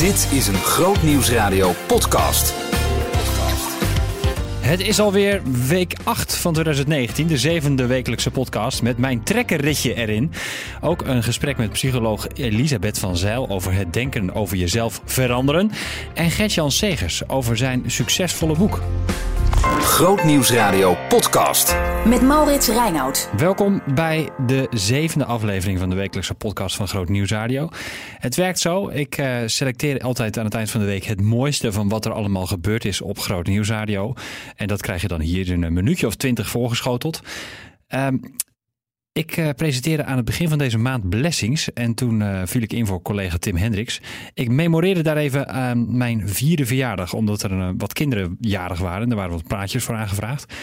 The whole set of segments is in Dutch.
Dit is een Groot Nieuwsradio podcast. Het is alweer week 8 van 2019, de zevende wekelijkse podcast met mijn trekkerritje erin. Ook een gesprek met psycholoog Elisabeth van Zijl over het denken over jezelf veranderen. En Gert-Jan Segers over zijn succesvolle boek. Groot Nieuwsradio podcast. Met Maurits Reinoud. Welkom bij de zevende aflevering van de wekelijkse podcast van Groot Nieuwsradio. Het werkt zo, ik eh, selecteer altijd aan het eind van de week het mooiste van wat er allemaal gebeurd is op Groot Nieuwsradio. En dat krijg je dan hier in een minuutje of twintig voorgeschoteld. Ehm, ik uh, presenteerde aan het begin van deze maand Blessings en toen uh, viel ik in voor collega Tim Hendricks. Ik memoreerde daar even aan mijn vierde verjaardag, omdat er uh, wat kinderen jarig waren. Er waren wat praatjes voor aangevraagd.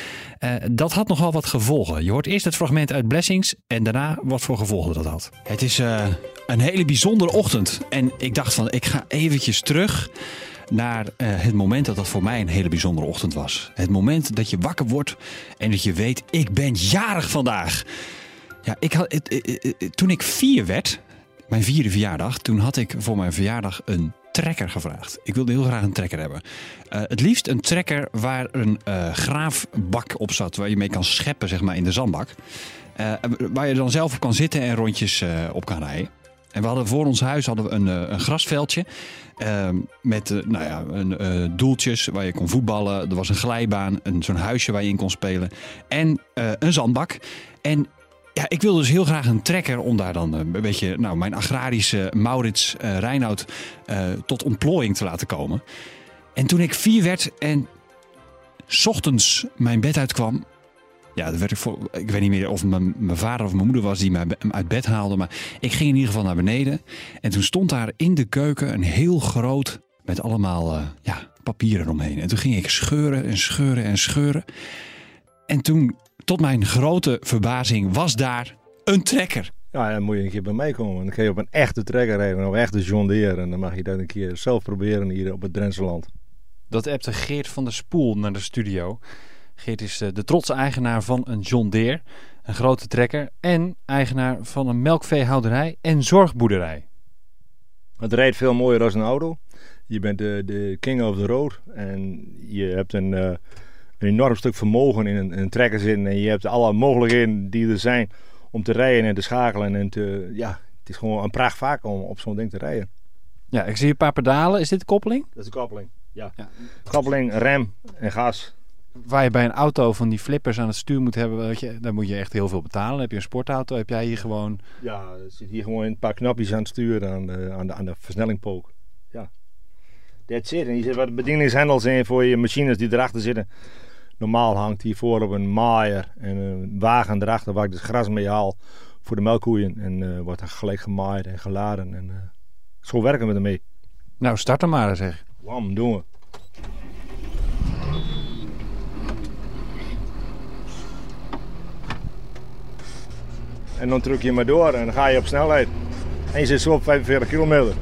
dat had nogal wat gevolgen. Je hoort eerst het fragment uit Blessings en daarna wat voor gevolgen dat had. Het is een hele bijzondere ochtend en ik dacht van ik ga eventjes terug naar het moment dat dat voor mij een hele bijzondere ochtend was. Het moment dat je wakker wordt en dat je weet, ik ben jarig vandaag. Ja, ik had, het, toen ik vier werd, mijn vierde verjaardag, toen had ik voor mijn verjaardag een trekker gevraagd. Ik wilde heel graag een trekker hebben. Uh, het liefst een trekker waar een uh, graafbak op zat, waar je mee kan scheppen zeg maar, in de zandbak. Uh, waar je dan zelf op kan zitten en rondjes op kan rijden. En we hadden voor ons huis hadden we een, een grasveldje. Uh, met nou ja, een, doeltjes waar je kon voetballen. Er was een glijbaan, een, zo'n huisje waar je in kon spelen. En een zandbak. En ja, ik wilde dus heel graag een trekker om daar dan een beetje nou, mijn agrarische Maurits Reinoud tot ontplooiing te laten komen. En toen ik vier werd en ochtends mijn bed uitkwam, ja, werd ik, voor, ik weet niet meer of mijn, mijn vader of mijn moeder was die mij uit bed haalde. Maar ik ging in ieder geval naar beneden. En toen stond daar in de keuken een heel groot, met allemaal uh, ja, papieren omheen. En toen ging ik scheuren en scheuren en scheuren. En toen, tot mijn grote verbazing, was daar een trekker. Ja, dan moet je een keer bij mij komen. Dan kun je op een echte trekker rijden, of een echte John Deere. En dan mag je dat een keer zelf proberen hier op het Drentse land. Dat appte Geert van der Spoel naar de studio. Geert is de trotse eigenaar van een John Deere, een grote trekker en eigenaar van een melkveehouderij en zorgboerderij. Het rijdt veel mooier als een auto. Je bent de, de king of the road en je hebt een, uh, een enorm stuk vermogen in een, in een trekker zitten en je hebt alle mogelijkheden die er zijn om te rijden en te schakelen en te, ja, het is gewoon een pracht vaak om op zo'n ding te rijden. Ja, ik zie een paar pedalen. Is dit de koppeling? Dat is de koppeling, ja. ja. Koppeling, rem en gas waar je bij een auto van die flippers aan het stuur moet hebben, weet je, dan moet je echt heel veel betalen. Heb je een sportauto, heb jij hier gewoon... Ja, er zit hier gewoon een paar knopjes aan het stuur aan de, aan de, aan de versnellingpook. Ja. That's it. En hier zit wat bedieningshendels in voor je machines die erachter zitten. Normaal hangt hier voor op een maaier en een wagen erachter waar ik het gras mee haal voor de melkkoeien. En uh, wordt er gelijk gemaaid en geladen. En uh, zo werken we ermee. Nou, start hem maar zeg. Wam, doen we. En dan druk je maar door en dan ga je op snelheid. En je zit zo op 45 kilometer.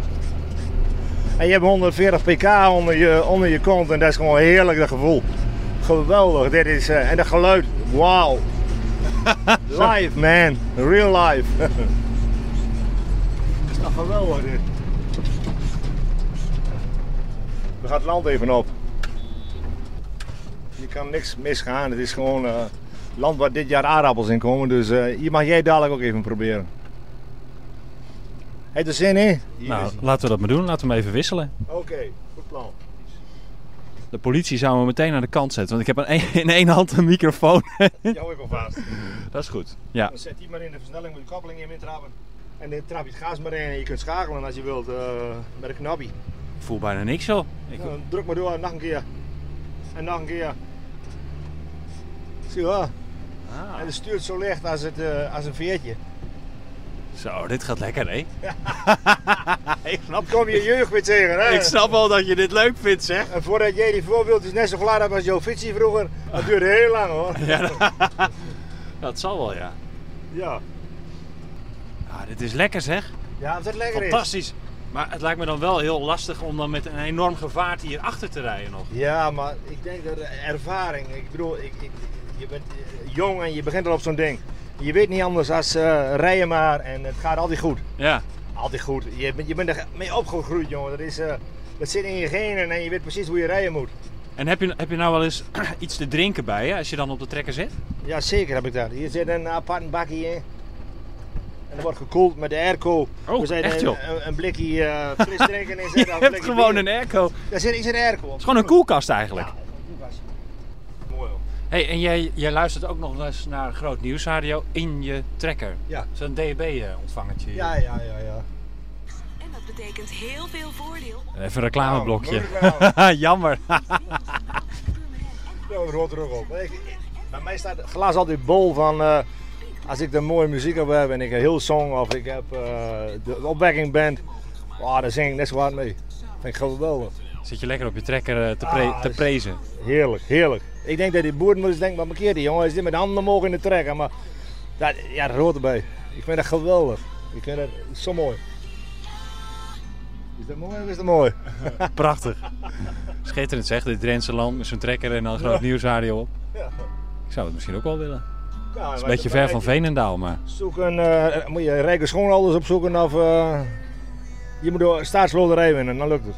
En je hebt 140 pk onder je, onder je kont en dat is gewoon heerlijk dat gevoel. Geweldig, dit is, uh, en dat geluid, wauw. live man, real life. dat is toch geweldig dit. We gaan het land even op. Je kan niks misgaan, het is gewoon... Uh, land waar dit jaar aardappels in komen. Dus uh, hier mag jij dadelijk ook even proberen. Heeft er zin in? Nou, laten we dat maar doen. Laten we hem even wisselen. Oké, okay. De politie zou me meteen aan de kant zetten. Want ik heb in één hand een microfoon. Jou even vast. Dat is goed. Ja. Dan zet die maar in de versnelling met de koppeling in trappen. En dan trap je het gas maar in en je kunt schakelen als je wilt uh, met een knappie. Ik voel bijna niks zo. Ik... Druk maar door, nog een keer. En nog een keer. Zie je wel? Ah. En het stuurt zo licht als, het, uh, als een veertje. Zo, dit gaat lekker, hè? ik snap kom je jeugd weer tegen, hè? Ik snap wel dat je dit leuk vindt, zeg. En voordat jij die voorbeeldjes net zo hebt als jouw fietsie vroeger, dat duurde heel lang, hoor. ja, dat, dat zal wel, ja. Ja. Ah, dit is lekker, zeg. Ja, het is lekker Fantastisch. Maar het lijkt me dan wel heel lastig om dan met een enorm gevaarte hier achter te rijden nog. Ja, maar ik denk dat de ervaring, ik bedoel, ik, ik, je bent jong en je begint al op zo'n ding. Je weet niet anders als uh, rijden maar en het gaat altijd goed. Ja. Altijd goed. Je, bent- je bent er mee opgegroeid, jongen. Dat, is, eh, dat zit in je genen en je weet precies hoe je rijden moet. En heb je, heb je nou wel eens iets te drinken bij je als je dan op de trekker zit? Ja, zeker heb ik dat. Hier zit een apart bakje in. En dat wordt gekoeld met de airco. Oh, We zijn echt, een, joh? Een, een blikje eh fris drinken in Je hebt gewoon een airco. Daar zit, is een airco op. Het is gewoon een koelkast eigenlijk. Ja, een koelkast. Mooi hoor. Hey, en jij, jij luistert ook nog eens naar Groot Nieuwsradio in je trekker. Ja. Zo'n DAB-ontvangertje. Ja, ja, ja, ja. En dat betekent heel veel voordeel. Even een reclameblokje. Nou. Jammer. Ja, een rood terug op. Ik- Bij mij staat het glas altijd bol van eh, als ik de mooie muziek op heb en ik een heel song of ik heb eh, de opwekking band, oh, daar zing ik net zo hard mee. Vind ik geweldig. Zit je lekker op je trekker eh, te, pre- Ah, te prezen. Heerlijk, heerlijk. Ik denk dat die boeren moeten denken, maar markeer die jongen, is dit met de handen omhoog in de trekker. Maar dat, ja, dat hoort erbij. Ik vind dat geweldig. Ik vind dat zo mooi. Is dat mooi of is dat mooi? Prachtig. Schitterend zeg, dit Drentse land met zo'n trekker en dan Groot Nieuwsradio op. Ja. Ik zou het misschien ook wel willen. Ja, Het is een beetje ver van Veenendaal, maar... Zoeken, eh, moet je rijke schoonouders opzoeken of eh, je moet door staatsloterij winnen, dan lukt het.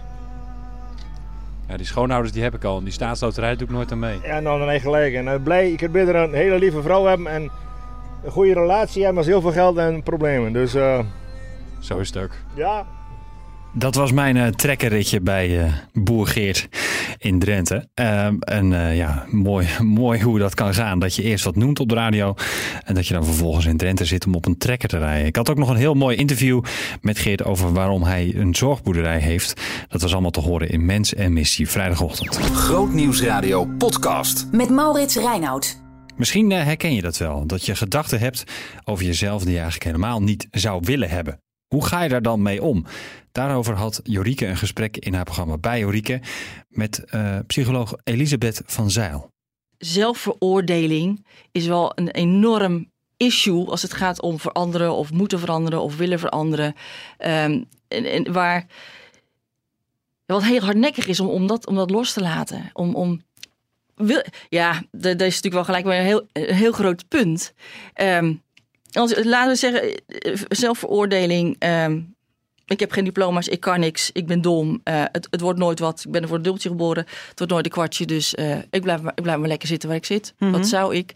Ja, die schoonouders die heb ik al. En die staatsloterij doe ik nooit aan mee. Ja, nou dan je gelijk. En blij, ik heb beter een hele lieve vrouw hebben en een goede relatie hebben als heel veel geld en problemen. Dus eh, Zo is het ook. ja, Dat was mijn eh, trekkerritje bij eh, Boer Geert in Drenthe. Ehm, en eh, ja, mooi, mooi hoe dat kan gaan. Dat je eerst wat noemt op de radio. En dat je dan vervolgens in Drenthe zit om op een trekker te rijden. Ik had ook nog een heel mooi interview met Geert over waarom hij een zorgboerderij heeft. Dat was allemaal te horen in Mens en Missie vrijdagochtend. Grootnieuwsradio podcast. Met Maurits Reinoud. Misschien herken je dat wel. Dat je gedachten hebt over jezelf die je eigenlijk helemaal niet zou willen hebben. Hoe ga je daar dan mee om? Daarover had Jorike een gesprek in haar programma Bij Jorike met eh, psycholoog Elisabeth van Zeil. zelfveroordeling is wel een enorm issue als het gaat om veranderen of moeten veranderen of willen veranderen. Ehm, en, en waar wat heel hardnekkig is om, om, dat, om dat los te laten. Om, om, wil, ja, dat is natuurlijk wel gelijk weer een heel, heel groot punt. Ehm, als, laten we zeggen, eh, zelfveroordeling. ehm, ik heb geen diploma's, ik kan niks, ik ben dom, eh, het, het wordt nooit wat. Ik ben er voor een dubbeltje geboren, het wordt nooit een kwartje. Dus eh, ik, blijf maar, ik blijf maar lekker zitten waar ik zit. Wat zou ik?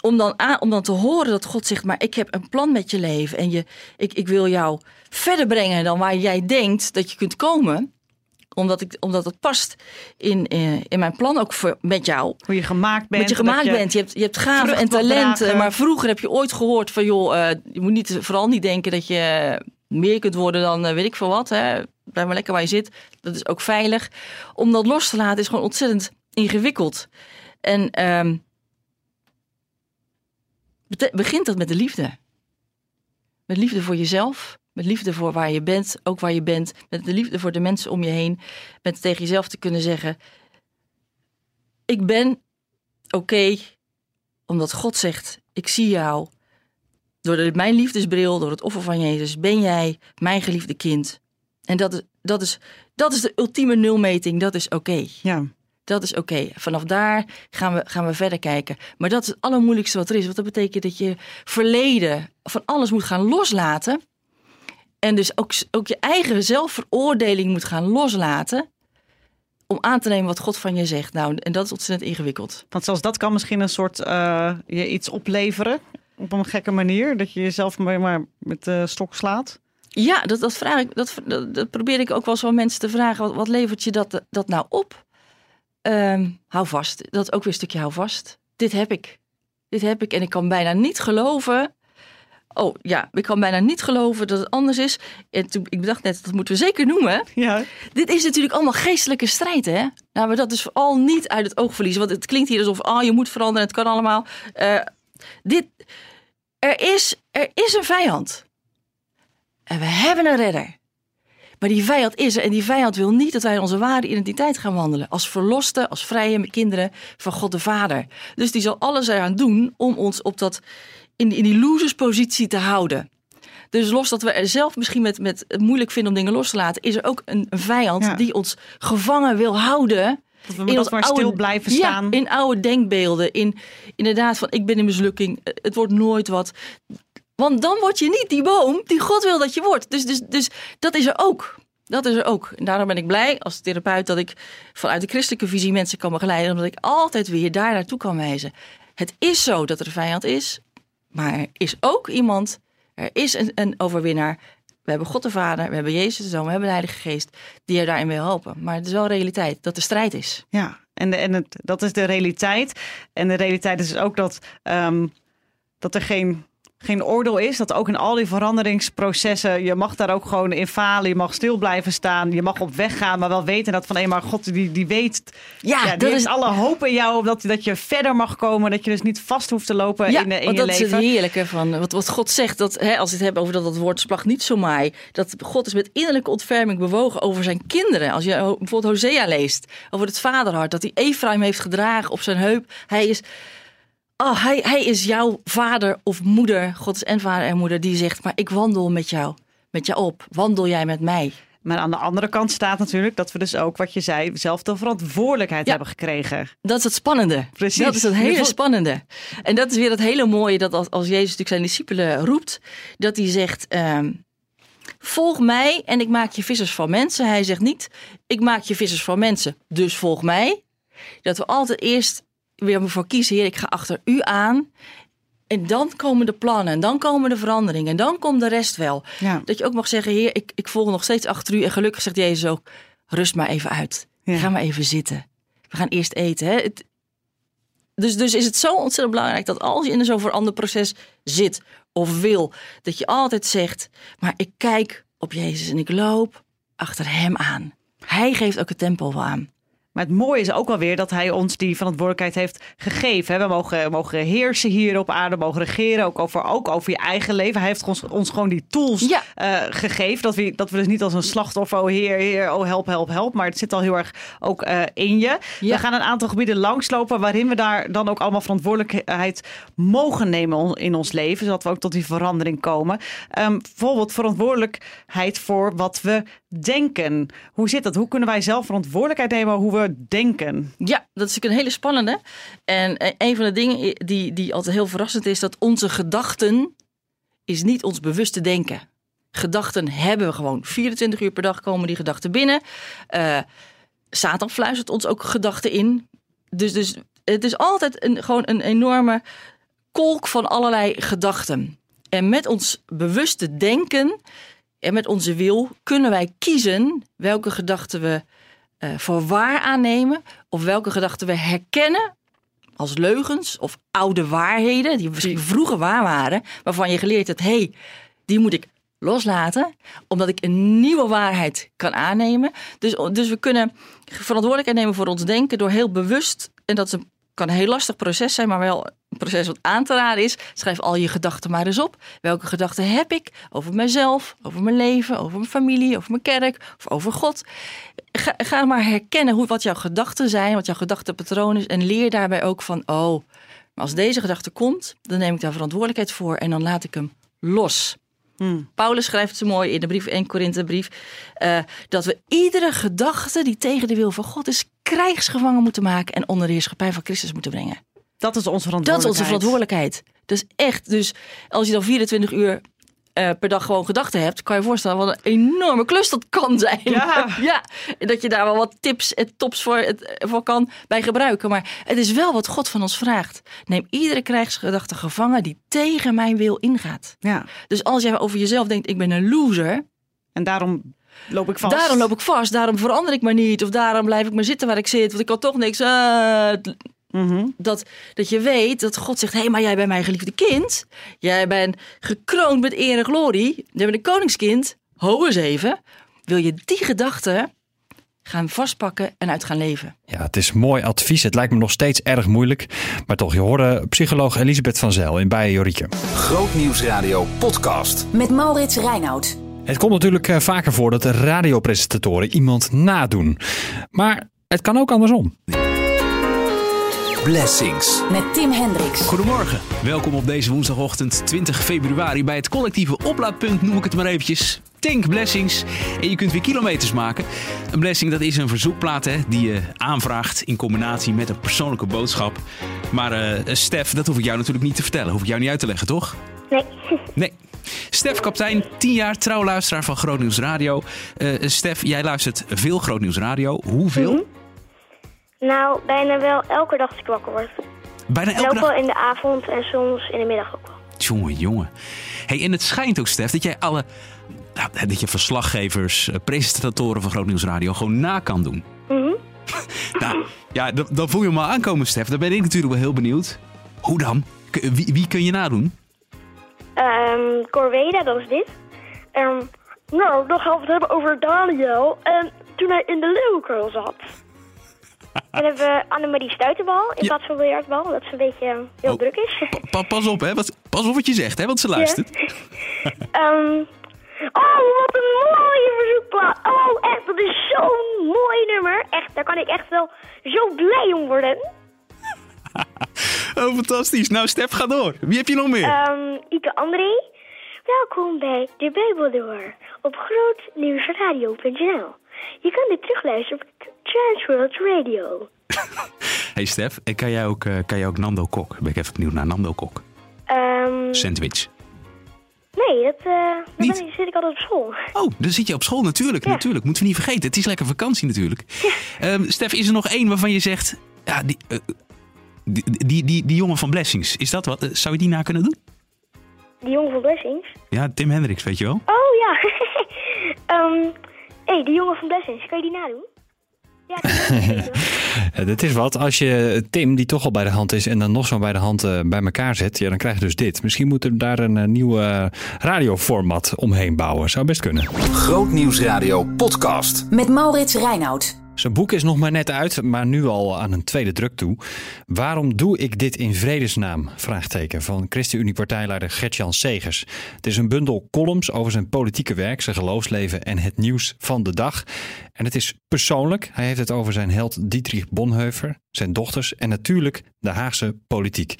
Om dan, aan, om dan te horen dat God zegt, maar ik heb een plan met je leven. En je, ik, ik wil jou verder brengen dan waar jij denkt dat je kunt komen. Omdat, ik, omdat het past in, eh, in mijn plan ook voor, met jou. Hoe je gemaakt bent. Wat je gemaakt bent. Je hebt, je hebt gaven en talenten. Maar vroeger heb je ooit gehoord van joh, eh, je moet niet, vooral niet denken dat je meer kunt worden dan eh, weet ik veel wat. Hè. Blijf maar lekker waar je zit. Dat is ook veilig. Om dat los te laten is gewoon ontzettend ingewikkeld. En ehm, begint dat met de liefde. Met liefde voor jezelf. Met liefde voor waar je bent, ook waar je bent. Met de liefde voor de mensen om je heen. Met tegen jezelf te kunnen zeggen: Ik ben oké, omdat God zegt: Ik zie jou. Door de, mijn liefdesbril, door het offer van Jezus, ben jij mijn geliefde kind. En dat is, dat is, dat is de ultieme nulmeting. Dat is oké. Ja. Dat is oké. Vanaf daar gaan we, gaan we verder kijken. Maar dat is het allermoeilijkste wat er is. Want dat betekent dat je verleden van alles moet gaan loslaten. En dus ook, ook je eigen zelfveroordeling moet gaan loslaten. Om aan te nemen wat God van je zegt. Nou, en dat is ontzettend ingewikkeld. Want zelfs dat kan misschien een soort eh, je iets opleveren. Op een gekke manier. Dat je jezelf maar, maar met de stok slaat. Ja, dat, dat, vraag ik, dat, dat, dat probeer ik ook wel van mensen te vragen. Wat, wat levert je dat, dat nou op? Ehm, hou vast. Dat is ook weer een stukje hou vast. Dit heb ik. Dit heb ik. En ik kan bijna niet geloven. Oh ja, ik kan bijna niet geloven dat het anders is. En toen, ik bedacht net, dat moeten we zeker noemen. Ja. Dit is natuurlijk allemaal geestelijke strijd, hè? Nou, maar dat is vooral niet uit het oog verliezen. Want het klinkt hier alsof, ah, je moet veranderen, het kan allemaal. Eh, dit, er is, er is een vijand. En we hebben een redder. Maar die vijand is er en die vijand wil niet dat wij onze ware identiteit gaan wandelen. Als verloste, als vrije kinderen van God de Vader. Dus die zal alles eraan doen om ons op dat, in, die- in die loserspositie te houden. Dus los dat we er zelf misschien met, met het moeilijk vinden om dingen los te laten, is er ook een, een vijand Ja. die ons gevangen wil houden. Dat we dat maar stil blijven Ja, staan. in oude denkbeelden. In inderdaad van ik ben in mislukking, het wordt nooit wat. Want dan word je niet die boom die God wil dat je wordt. Dus, dus, dus dat is er ook. Dat is er ook. En daarom ben ik blij als therapeut dat ik vanuit de christelijke visie mensen kan begeleiden. Omdat ik altijd weer daar naartoe kan wijzen. Het is zo dat er een vijand is. Maar er is ook iemand. Er is een, een overwinnaar. We hebben God de Vader, we hebben Jezus de Zoon, we hebben de Heilige Geest die er daarin wil helpen. Maar het is wel realiteit dat er strijd is. Ja, en, en het, dat is de realiteit. En de realiteit is ook dat, ehm, dat er geen, geen oordeel is. Dat ook in al die veranderingsprocessen, je mag daar ook gewoon in falen. Je mag stil blijven staan. Je mag op weg gaan, maar wel weten dat van maar God die, die weet. Ja, die dat is alle hoop in jou. Dat, dat je verder mag komen. Dat je dus niet vast hoeft te lopen Ja, in, de- in je dat is leven. het heerlijke van wat, wat God zegt. Dat, hè, als we het hebben over dat het woord splag niet zo maai. Dat God is met innerlijke ontferming bewogen over zijn kinderen. Als je bijvoorbeeld Hosea leest over het vaderhart. Dat hij Ephraim heeft gedragen op zijn heup. Hij is, oh, hij, hij is jouw vader of moeder. God is en vader en moeder. Die zegt, maar ik wandel met jou. Met jou op. Wandel jij met mij. Maar aan de andere kant staat natuurlijk dat we dus ook, wat je zei, zelf de verantwoordelijkheid Ja. hebben gekregen. Dat is het spannende. Precies. Dat is het hele spannende. En dat is weer het hele mooie dat als, als Jezus natuurlijk zijn discipelen roept, dat hij zegt: ehm, Volg mij en ik maak je vissers van mensen. Hij zegt niet: Ik maak je vissers van mensen, dus volg mij. Dat we altijd eerst weer voor kiezen: Heer, ik ga achter u aan. En dan komen de plannen, en dan komen de veranderingen, en dan komt de rest wel. Ja. Dat je ook mag zeggen: Heer, ik, ik volg nog steeds achter u. En gelukkig zegt Jezus ook: Rust maar even uit. Ja. Ga maar even zitten. We gaan eerst eten. Hè? Het, dus, dus is het zo ontzettend belangrijk dat als je in zo'n veranderproces zit of wil, dat je altijd zegt: Maar ik kijk op Jezus en ik loop achter Hem aan. Hij geeft ook het tempo wel aan. Maar het mooie is ook wel weer dat hij ons die verantwoordelijkheid heeft gegeven. We mogen, mogen heersen hier op aarde, mogen regeren, ook over, ook over je eigen leven. Hij heeft ons, ons gewoon die tools Ja. eh, gegeven. Dat we, dat we dus niet als een slachtoffer, oh heer, heer, oh help, help, help. Maar het zit al heel erg ook eh, in je. Ja. We gaan een aantal gebieden langslopen waarin we daar dan ook allemaal verantwoordelijkheid mogen nemen in ons leven. Zodat we ook tot die verandering komen. Ehm, bijvoorbeeld verantwoordelijkheid voor wat we denken. Hoe zit dat? Hoe kunnen wij zelf verantwoordelijkheid nemen hoe we denken? Ja, dat is een hele spannende. En eh, een van de dingen die, die altijd heel verrassend is, dat onze gedachten is niet ons bewuste denken. Gedachten hebben we gewoon. 24 uur per dag komen die gedachten binnen. Eh, Satan fluistert ons ook gedachten in. Dus, dus het is altijd een, gewoon een enorme kolk van allerlei gedachten. En met ons bewuste denken en met onze wil kunnen wij kiezen welke gedachten we eh, voor waar aannemen. Of welke gedachten we herkennen als leugens of oude waarheden. Die misschien vroeger waar waren. Waarvan je geleerd hebt, hé, hey, die moet ik loslaten. Omdat ik een nieuwe waarheid kan aannemen. Dus, dus we kunnen verantwoordelijkheid nemen voor ons denken door heel bewust. En dat is een, kan een heel lastig proces zijn, maar wel een proces wat aan te raden is. Schrijf al je gedachten maar eens op. Welke gedachten heb ik over mezelf, over mijn leven, over mijn familie, over mijn kerk of over God? Ga, ga maar herkennen hoe, wat jouw gedachten zijn, wat jouw gedachtenpatroon is. En leer daarbij ook van, oh, maar als deze gedachte komt, dan neem ik daar verantwoordelijkheid voor en dan laat ik hem los. Paulus schrijft zo mooi in de brief 1 Korinthe brief eh, dat we iedere gedachte die tegen de wil van God is krijgsgevangen moeten maken en onder de heerschappij van Christus moeten brengen. Dat is onze Dat is verantwoordelijkheid. onze verantwoordelijkheid. Dus echt, dus als je dan 24 uur eh, per dag gewoon gedachten hebt, kan je je voorstellen wat een enorme klus dat kan zijn. Ja. ja. Dat je daar wel wat tips en tops voor, het, voor kan bij gebruiken. Maar het is wel wat God van ons vraagt. Neem iedere krijgsgedachte gevangen die tegen mijn wil ingaat. Ja. Dus als jij over jezelf denkt, ik ben een loser, En daarom loop ik vast. daarom loop ik vast, daarom verander ik maar niet, of daarom blijf ik maar zitten waar ik zit, want ik kan toch niks. eh, Mhm. dat, dat je weet dat God zegt: hé, hey, maar jij bent mijn geliefde kind. Jij bent gekroond met eer en glorie. Jij bent een koningskind. Ho eens even. Wil je die gedachten gaan vastpakken en uit gaan leven? Ja, het is mooi advies. Het lijkt me nog steeds erg moeilijk. Maar toch, je hoorde psycholoog Elisabeth van Zijl in Bijen Jorieke. Grootnieuwsradio podcast. Met Maurits Reinoud. Het komt natuurlijk eh, vaker voor dat de radiopresentatoren iemand nadoen. Maar het kan ook andersom. Blessings. Met Tim Hendricks. Goedemorgen, welkom op deze woensdagochtend 20 februari bij het collectieve oplaadpunt, noem ik het maar eventjes. Tank Blessings. En je kunt weer kilometers maken. Een blessing dat is een verzoekplaat hè, die je aanvraagt in combinatie met een persoonlijke boodschap. Maar eh Stef, dat hoef ik jou natuurlijk niet te vertellen. Hoef ik jou niet uit te leggen, toch? Nee. Nee. Stef Kaptein, 10 jaar trouwluisteraar van Groot Nieuws Radio. Eh, Stef, jij luistert veel Groot Nieuws Radio. Hoeveel? Mhm. Nou, bijna wel elke dag als ik wakker word. Bijna En elke ook dag. wel in de avond en soms in de middag ook wel. Jongen, jongen. Hey, en het schijnt ook, Stef, dat jij alle... nou, dat je verslaggevers, eh, presentatoren van Groot Nieuws Radio gewoon na kan doen. Mhm. Nou, ja, dan, dan voel je al aankomen, Stef. Dan ben ik natuurlijk wel heel benieuwd. Hoe dan? Wie, wie kun je nadoen? Ehm Corveda, dat is dit. Ehm, nou, dan gaan we het hebben over Daniel. En toen hij in de leeuwenkurl zat. Dan hebben we Annemarie Stuiterbal in Ja. plaats van biljartbal. Dat ze een beetje eh, heel Oh. druk is. Pa- pas op, hè? Wat, pas op wat je zegt, hè? Want ze luistert. Ehm, oh, wat een mooie verzoekplaat. Oh, echt, dat is zo'n mooi nummer. Echt, daar kan ik echt wel zo blij om worden. Oh, fantastisch. Nou, Stef, ga door. Wie heb je nog meer? Ehm, Ike André. Welkom bij De Bijbeldoor op grootnieuwsradio.nl. Je kan dit terugluisteren op Transworld Radio. Hey Stef, en kan jij ook, eh, kan jij ook Nando Kok? Ben ik even benieuwd naar Nando Kok. Ehm, Sandwich. nee, dat, eh Niet? ik- zit ik altijd op school. Oh, dan zit je op school natuurlijk. Ja. Natuurlijk, moeten we niet vergeten. Het is lekker vakantie natuurlijk. Ehm, Stef, is er nog één waarvan je zegt... Ja, die, eh, die, die, die, die jongen van Blessings, is dat wat? Eh, Zou je die na kunnen doen? Die jongen van Blessings. Ja, Tim Hendricks, weet je wel? Oh ja. Ehm hey, die jongen van Blessings, kan je die nadoen? Ja, weten. Eh, is wat. Als je Tim, die toch al bij de hand is, en dan nog zo bij de hand eh, bij elkaar zet, ja, dan krijg je dus dit. Misschien moeten we daar een eh, nieuw radioformat omheen bouwen. Zou best kunnen. Grootnieuwsradio podcast. Met Maurits Reinoud. Zijn boek is nog maar net uit, maar nu al aan een tweede druk toe. Waarom doe ik dit in vredesnaam? Vraagteken van ChristenUnie-partijleider Gert-Jan Segers. Het is een bundel columns over zijn politieke werk, zijn geloofsleven en het nieuws van de dag. En het is persoonlijk. Hij heeft het over zijn held Dietrich Bonhoeffer, zijn dochters en natuurlijk de Haagse politiek.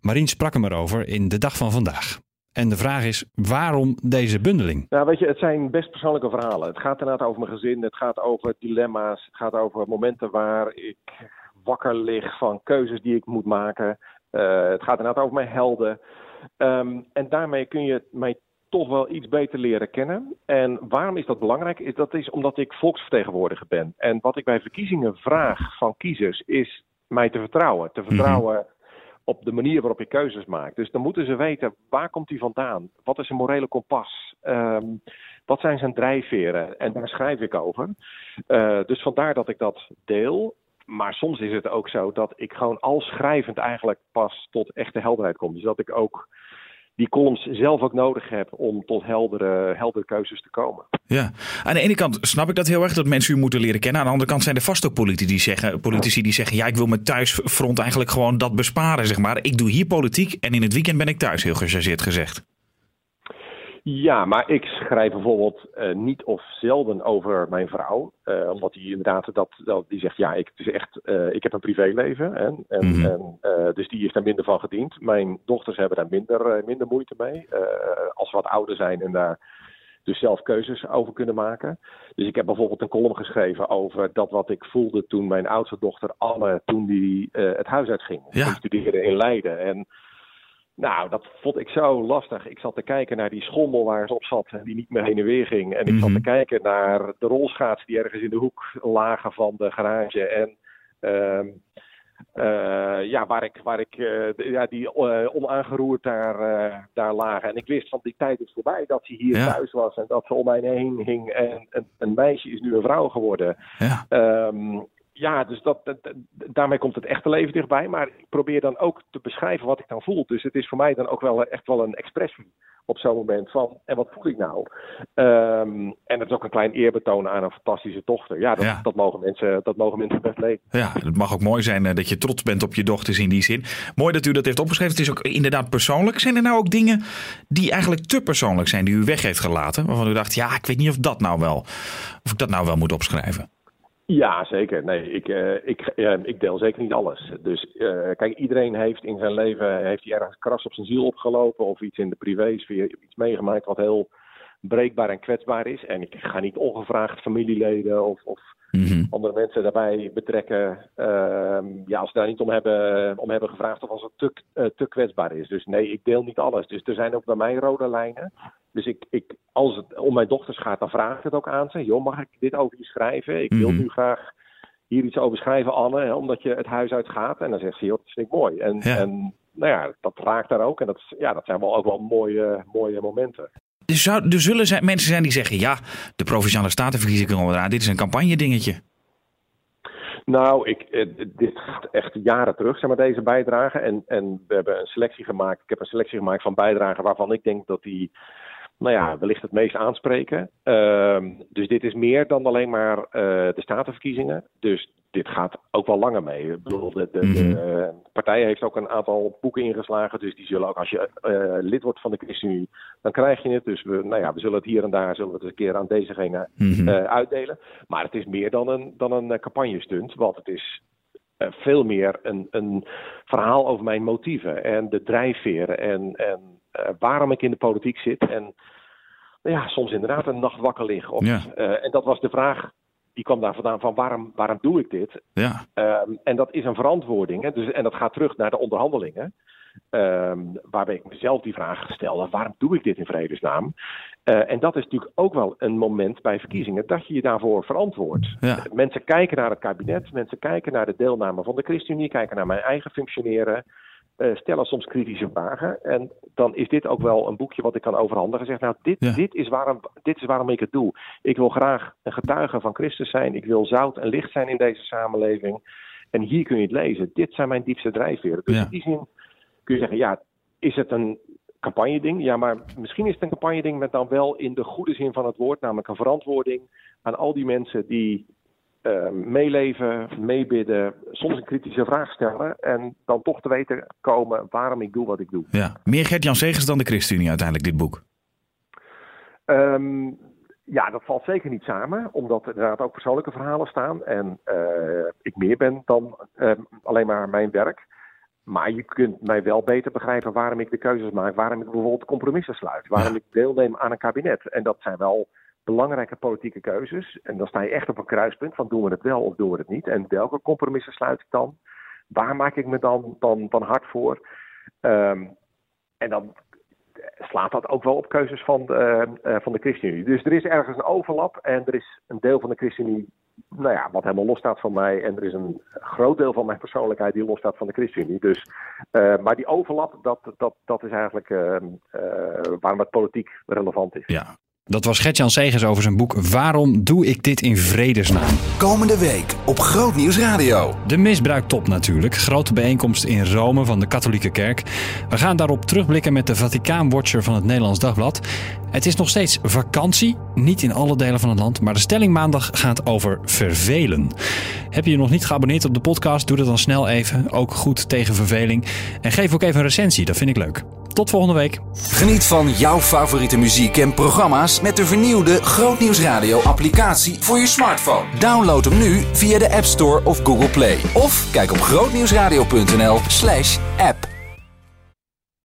Marien sprak hem erover in de dag van vandaag. En de vraag is, waarom deze bundeling? Nou, weet je, het zijn best persoonlijke verhalen. Het gaat inderdaad over mijn gezin, het gaat over dilemma's, het gaat over momenten waar ik wakker lig van keuzes die ik moet maken. Eh, het gaat inderdaad over mijn helden. Ehm, en daarmee kun je mij toch wel iets beter leren kennen. En waarom is dat belangrijk? Is dat is omdat ik volksvertegenwoordiger ben. En wat ik bij verkiezingen vraag van kiezers is mij te vertrouwen. Te vertrouwen op de manier waarop je keuzes maakt. Dus dan moeten ze weten waar komt hij vandaan? Wat is zijn morele kompas? Ehm, wat zijn zijn drijfveren? En daar schrijf ik over. Eh, dus vandaar dat ik dat deel. Maar soms is het ook zo dat ik gewoon al schrijvend eigenlijk pas tot echte helderheid kom. Dus dat ik ook die columns zelf ook nodig heb om tot heldere, heldere keuzes te komen. Ja, aan de ene kant snap ik dat heel erg, dat mensen u moeten leren kennen. Aan de andere kant zijn er vast ook politici die zeggen, politici die zeggen ja, ik wil mijn thuisfront eigenlijk gewoon dat besparen, zeg maar. Ik doe hier politiek en in het weekend ben ik thuis, heel gechargeerd gezegd. Ja, maar ik schrijf bijvoorbeeld eh, niet of zelden over mijn vrouw. eh, omdat die inderdaad dat, dat die zegt, ja, ik, het is echt, eh, ik heb een privéleven. En, en, Mhm. en, dus die heeft daar minder van gediend. Mijn dochters hebben daar minder, minder moeite mee. als ze wat ouder zijn en daar dus zelf keuzes over kunnen maken. Dus ik heb bijvoorbeeld een column geschreven over dat wat ik voelde toen mijn oudste dochter Anne, toen die het huis uitging. Ja. Ging studeren in Leiden. En nou, dat vond ik zo lastig. Ik zat te kijken naar die schommel waar ze op zat en die niet meer heen en weer ging. En ik zat Mhm. te kijken naar de rolschaats die ergens in de hoek lagen van de garage. En ehm, eh, ja, waar ik, waar ik eh, ja, die eh, onaangeroerd daar, daar lagen. En ik wist van die tijd is voorbij dat ze hier Ja. thuis was en dat ze om mij heen hing. En een, een meisje is nu een vrouw geworden. Ja. Ehm, ja, dus dat, daarmee komt het echte leven dichtbij. Maar ik probeer dan ook te beschrijven wat ik dan voel. Dus het is voor mij dan ook wel echt wel een expressie op zo'n moment van... en wat voel ik nou? Ehm, en het is ook een klein eerbetoon aan een fantastische dochter. Ja, dat, Ja. dat, mogen, mensen, dat mogen mensen best lezen. Ja, het mag ook mooi zijn eh, dat je trots bent op je dochters in die zin. Mooi dat u dat heeft opgeschreven. Het is ook inderdaad persoonlijk. Zijn er nou ook dingen die eigenlijk te persoonlijk zijn, die u weg heeft gelaten? Waarvan u dacht, ja, ik weet niet of dat nou wel, of ik dat nou wel moet opschrijven. Ja, zeker. Nee, ik, eh, ik, eh, ik deel zeker niet alles. Dus eh, kijk, iedereen heeft in zijn leven heeft hij ergens kras op zijn ziel opgelopen of iets in de privésfeer, iets meegemaakt wat heel breekbaar en kwetsbaar is. En ik ga niet ongevraagd familieleden of, of Mhm. andere mensen daarbij betrekken. ehm, ja, als ze daar niet om hebben, om hebben gevraagd of als het te, eh, te kwetsbaar is. Dus nee, ik deel niet alles. Dus er zijn ook bij mij rode lijnen. Dus ik, ik, als het om mijn dochters gaat, dan vraag ik het ook aan ze. Joh, mag ik dit over je schrijven? Ik wil Mhm. nu graag hier iets over schrijven, Anne, hè, omdat je het huis uit gaat. En dan zegt ze, joh, dat vind ik mooi. En, Ja. en nou ja, dat raakt daar ook. En dat, ja, dat zijn wel ook wel mooie, mooie momenten. Er, er zullen zijn, mensen zijn die zeggen, ja, de Provinciale Statenverkiezingen komen. Dit is een campagne dingetje. Nou, ik, eh, dit gaat echt jaren terug, zeg maar, deze bijdrage. En, en we hebben een selectie gemaakt. Ik heb een selectie gemaakt van bijdragen waarvan ik denk dat die, nou ja, wellicht het meest aanspreken. Ehm, dus dit is meer dan alleen maar eh, de statenverkiezingen. Dus dit gaat ook wel langer mee. Ik bedoel, de, de, de eh, partij heeft ook een aantal boeken ingeslagen. Dus die zullen ook, als je eh, lid wordt van de ChristenUnie, dan krijg je het. Dus we, nou ja, we zullen het hier en daar zullen we het eens een keer aan dezegene Mhm. eh, uitdelen. Maar het is meer dan een, dan een eh, campagnestunt. Want het is veel meer een, een verhaal over mijn motieven en de drijfveren. En, en waarom ik in de politiek zit. En ja, soms inderdaad een nacht wakker liggen. Of, Ja. en dat was de vraag. Die kwam daar vandaan van waarom, waarom doe ik dit? Ja, Ehm, en dat is een verantwoording. Hè? Dus, en dat gaat terug naar de onderhandelingen. Ehm, waarbij ik mezelf die vraag stelde: waarom doe ik dit in vredesnaam? Eh, en dat is natuurlijk ook wel een moment bij verkiezingen dat je je daarvoor verantwoordt. Ja. Mensen kijken naar het kabinet, mensen kijken naar de deelname van de ChristenUnie, kijken naar mijn eigen functioneren, eh, stellen soms kritische vragen. En dan is dit ook wel een boekje wat ik kan overhandigen. Zeg, nou, dit, Ja. dit, is waarom, dit is waarom ik het doe. Ik wil graag een getuige van Christus zijn. Ik wil zout en licht zijn in deze samenleving. En hier kun je het lezen. Dit zijn mijn diepste drijfveren. Dus Ja. in die zin kun je zeggen, ja, is het een campagne-ding? Ja, maar misschien is het een campagne-ding met dan wel in de goede zin van het woord. Namelijk een verantwoording aan al die mensen die eh, meeleven, meebidden, soms een kritische vraag stellen. En dan toch te weten komen waarom ik doe wat ik doe. ja. Meer Gert-Jan Segers dan de ChristenUnie uiteindelijk, dit boek. Ehm, ja, dat valt zeker niet samen, omdat er inderdaad ook persoonlijke verhalen staan. En eh, ik meer ben dan eh, alleen maar mijn werk. Maar je kunt mij wel beter begrijpen waarom ik de keuzes maak. Waarom ik bijvoorbeeld compromissen sluit. Waarom ik deelneem aan een kabinet. En dat zijn wel belangrijke politieke keuzes. En dan sta je echt op een kruispunt van doen we het wel of doen we het niet. En welke compromissen sluit ik dan? Waar maak ik me dan, dan, dan hard voor? Ehm, en dan slaat dat ook wel op keuzes van de, eh, van de ChristenUnie. Dus er is ergens een overlap en er is een deel van de ChristenUnie, nou ja, wat helemaal losstaat van mij. En er is een groot deel van mijn persoonlijkheid die losstaat van de ChristenUnie. Dus, eh, maar die overlap, dat, dat, dat is eigenlijk eh, eh, waarom het politiek relevant is. Ja. Dat was Gert-Jan Segers over zijn boek Waarom doe ik dit in vredesnaam? Komende week op Groot Nieuws Radio. De misbruiktop natuurlijk. Grote bijeenkomst in Rome van de katholieke kerk. We gaan daarop terugblikken met de Vaticaanwatcher van het Nederlands Dagblad. Het is nog steeds vakantie, niet in alle delen van het land, maar de stelling maandag gaat over vervelen. Heb je je nog niet geabonneerd op de podcast? Doe dat dan snel even. Ook goed tegen verveling. En geef ook even een recensie, dat vind ik leuk. Tot volgende week. Geniet van jouw favoriete muziek en programma's met de vernieuwde Groot Nieuws Radio applicatie voor je smartphone. Download hem nu via de App Store of Google Play. Of kijk op grootnieuwsradio.nl slash app.